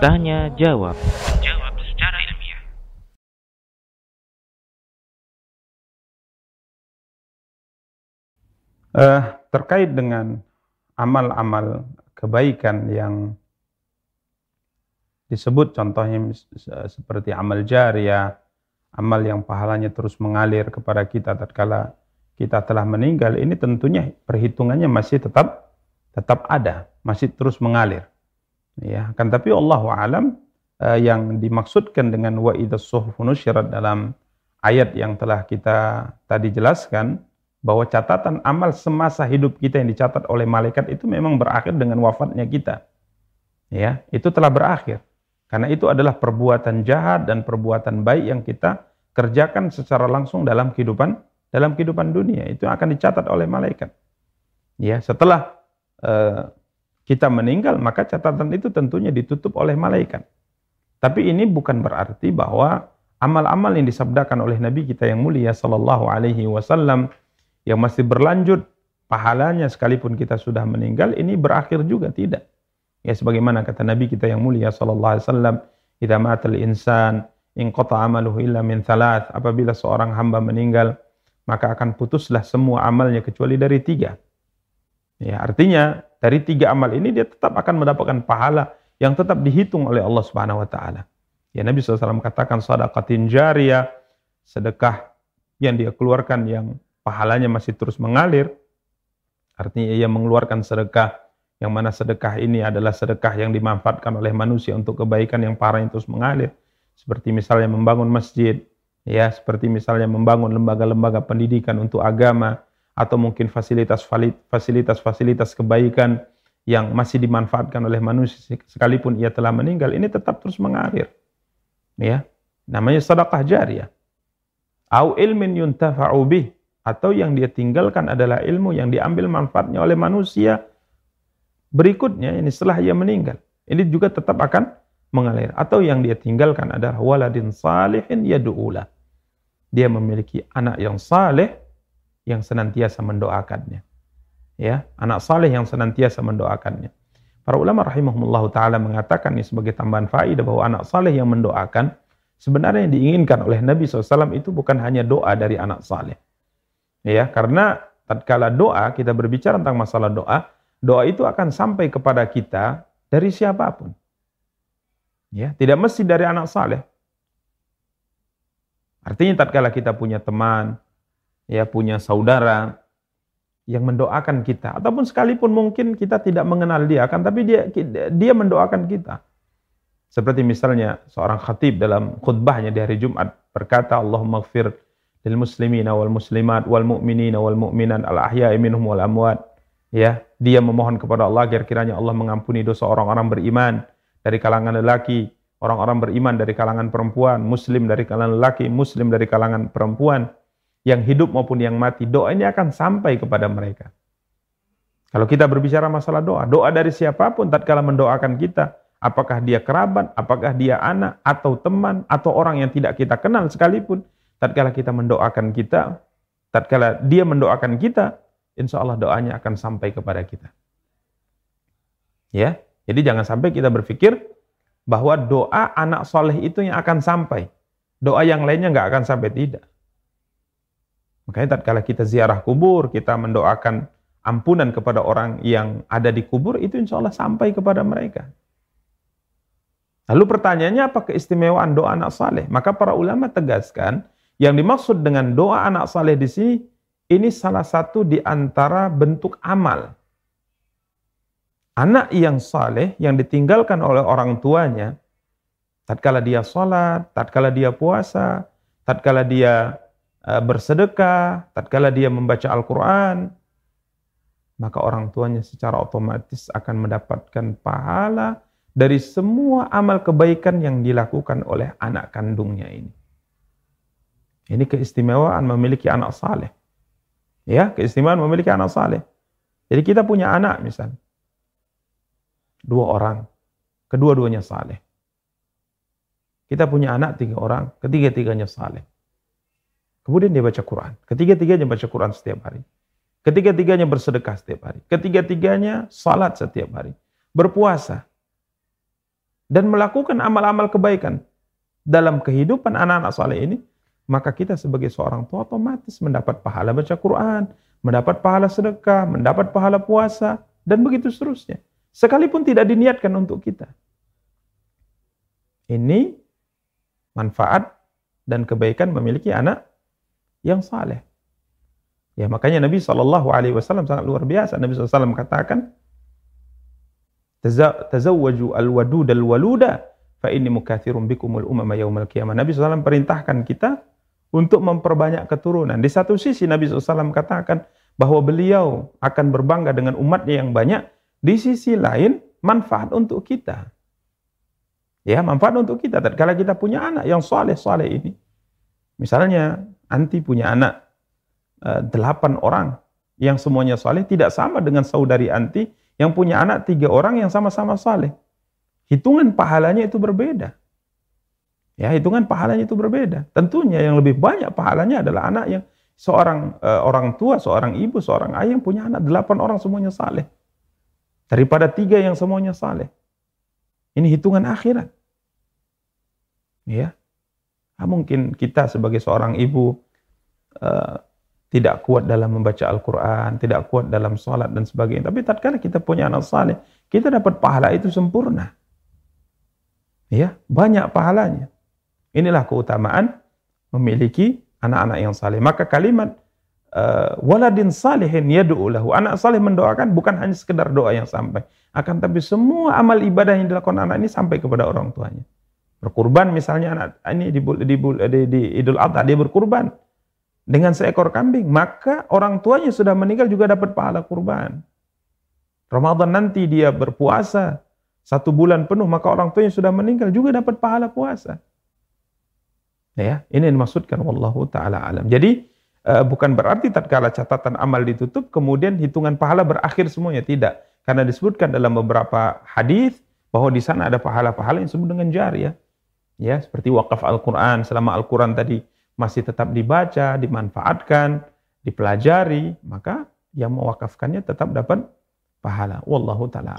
Tanya jawab. Jawab secara ilmiah. Eh, terkait dengan amal-amal kebaikan yang disebut contohnya seperti amal jariah, amal yang pahalanya terus mengalir kepada kita tatkala kita telah meninggal, ini tentunya perhitungannya masih tetap tetap ada, masih terus mengalir. Ya, kan tapi Allah alam eh, yang dimaksudkan dengan wa suhuf nusyirat dalam ayat yang telah kita tadi jelaskan bahwa catatan amal semasa hidup kita yang dicatat oleh malaikat itu memang berakhir dengan wafatnya kita. Ya, itu telah berakhir. Karena itu adalah perbuatan jahat dan perbuatan baik yang kita kerjakan secara langsung dalam kehidupan dalam kehidupan dunia itu akan dicatat oleh malaikat. Ya, setelah eh, kita meninggal maka catatan itu tentunya ditutup oleh malaikat. Tapi ini bukan berarti bahwa amal-amal yang disabdakan oleh Nabi kita yang mulia sallallahu alaihi wasallam yang masih berlanjut pahalanya sekalipun kita sudah meninggal ini berakhir juga tidak. Ya sebagaimana kata Nabi kita yang mulia sallallahu alaihi wasallam, "Idza matal insan inqata amaluhu illa min thalath." Apabila seorang hamba meninggal, maka akan putuslah semua amalnya kecuali dari tiga. Ya, artinya dari tiga amal ini dia tetap akan mendapatkan pahala yang tetap dihitung oleh Allah Subhanahu wa taala. Ya Nabi SAW katakan sadaqatin jariyah, sedekah yang dia keluarkan yang pahalanya masih terus mengalir. Artinya ia mengeluarkan sedekah yang mana sedekah ini adalah sedekah yang dimanfaatkan oleh manusia untuk kebaikan yang pahalanya terus mengalir. Seperti misalnya membangun masjid, ya, seperti misalnya membangun lembaga-lembaga pendidikan untuk agama atau mungkin fasilitas-fasilitas kebaikan yang masih dimanfaatkan oleh manusia sekalipun ia telah meninggal ini tetap terus mengalir. Ya. Namanya sedekah jariyah. Au ilmin yuntafa'u bih atau yang dia tinggalkan adalah ilmu yang diambil manfaatnya oleh manusia berikutnya ini setelah ia meninggal. Ini juga tetap akan mengalir atau yang dia tinggalkan adalah waladin salihin yad'ula. Dia memiliki anak yang saleh yang senantiasa mendoakannya. Ya, anak saleh yang senantiasa mendoakannya. Para ulama rahimahumullah taala mengatakan ini sebagai tambahan faidah bahwa anak saleh yang mendoakan sebenarnya yang diinginkan oleh Nabi SAW itu bukan hanya doa dari anak saleh. Ya, karena tatkala doa kita berbicara tentang masalah doa, doa itu akan sampai kepada kita dari siapa pun. Ya, tidak mesti dari anak saleh. Artinya tatkala kita punya teman, ya punya saudara yang mendoakan kita ataupun sekalipun mungkin kita tidak mengenal dia kan tapi dia dia mendoakan kita. Seperti misalnya seorang khatib dalam khutbahnya di hari Jumat berkata Allahumma gfir lil muslimina wal muslimat wal mu'minina wal mu'minat al ahya'i minhum wal amwat. Ya, dia memohon kepada Allah agar kiranya Allah mengampuni dosa orang-orang beriman dari kalangan lelaki, orang-orang beriman dari kalangan perempuan, muslim dari kalangan lelaki, muslim dari kalangan perempuan, yang hidup maupun yang mati. Doa ini akan sampai kepada mereka. Kalau kita berbicara masalah doa, doa dari siapa pun tatkala mendoakan kita, apakah dia kerabat, apakah dia anak atau teman atau orang yang tidak kita kenal sekalipun, tatkala kita mendoakan kita, tatkala dia mendoakan kita, insya Allah doanya akan sampai kepada kita. Ya, jadi jangan sampai kita berpikir bahwa doa anak soleh itu yang akan sampai. Doa yang lainnya nggak akan sampai tidak. Makanya tatkala kita ziarah kubur, kita mendoakan ampunan kepada orang yang ada di kubur, itu insya Allah sampai kepada mereka. Lalu pertanyaannya apa keistimewaan doa anak saleh? Maka para ulama tegaskan, yang dimaksud dengan doa anak saleh di sini, ini salah satu di antara bentuk amal. Anak yang saleh yang ditinggalkan oleh orang tuanya, tatkala dia sholat, tatkala dia puasa, tatkala dia bersedekah, tatkala dia membaca Al-Quran, maka orang tuanya secara otomatis akan mendapatkan pahala dari semua amal kebaikan yang dilakukan oleh anak kandungnya ini. Ini keistimewaan memiliki anak saleh. Ya, keistimewaan memiliki anak saleh. Jadi kita punya anak misalnya. Dua orang. Kedua-duanya saleh. Kita punya anak tiga orang. Ketiga-tiganya saleh. Kemudian dia baca Quran. Ketiga-tiganya baca Quran setiap hari. Ketiga-tiganya bersedekah setiap hari. Ketiga-tiganya salat setiap hari. Berpuasa. Dan melakukan amal-amal kebaikan. Dalam kehidupan anak-anak saleh ini, maka kita sebagai seorang tua otomatis mendapat pahala baca Quran, mendapat pahala sedekah, mendapat pahala puasa, dan begitu seterusnya. Sekalipun tidak diniatkan untuk kita. Ini manfaat dan kebaikan memiliki anak yang saleh. Ya makanya Nabi Wasallam sangat luar biasa. Nabi SAW katakan, tazawwaju al-wadud al-waluda fa inni mukathirun bikumul umama yaumal qiyamah. Nabi SAW perintahkan kita untuk memperbanyak keturunan. Di satu sisi Nabi SAW katakan bahwa beliau akan berbangga dengan umatnya yang banyak. Di sisi lain manfaat untuk kita. Ya, manfaat untuk kita. Kalau kita punya anak yang soleh-soleh ini. Misalnya, anti punya anak Eh, delapan orang yang semuanya saleh tidak sama dengan saudari anti yang punya anak tiga orang yang sama-sama saleh. Hitungan pahalanya itu berbeda. Ya, hitungan pahalanya itu berbeda. Tentunya yang lebih banyak pahalanya adalah anak yang seorang uh, orang tua, seorang ibu, seorang ayah yang punya anak delapan orang semuanya saleh. Daripada tiga yang semuanya saleh. Ini hitungan akhirat. Ya. Nah, mungkin kita sebagai seorang ibu uh, tidak kuat dalam membaca Al-Quran, tidak kuat dalam sholat dan sebagainya. Tapi tatkala kita punya anak saleh, kita dapat pahala itu sempurna. Ya, banyak pahalanya. Inilah keutamaan memiliki anak-anak yang saleh. Maka kalimat uh, waladin salihin yad'u lahu. Anak saleh mendoakan bukan hanya sekedar doa yang sampai, akan tapi semua amal ibadah yang dilakukan anak ini sampai kepada orang tuanya. Berkurban misalnya anak ini di, di, di, di Idul Adha dia berkurban dengan seekor kambing, maka orang tuanya sudah meninggal juga dapat pahala kurban. Ramadan nanti dia berpuasa satu bulan penuh, maka orang tuanya sudah meninggal juga dapat pahala puasa. Ya, ini yang dimaksudkan wallahu taala alam. Jadi bukan berarti tatkala catatan amal ditutup kemudian hitungan pahala berakhir semuanya tidak. Karena disebutkan dalam beberapa hadis bahwa di sana ada pahala-pahala yang disebut dengan jariyah. Ya, seperti wakaf Al-Qur'an selama Al-Qur'an tadi masih tetap dibaca, dimanfaatkan, dipelajari, maka yang mewakafkannya tetap dapat pahala. Wallahu taala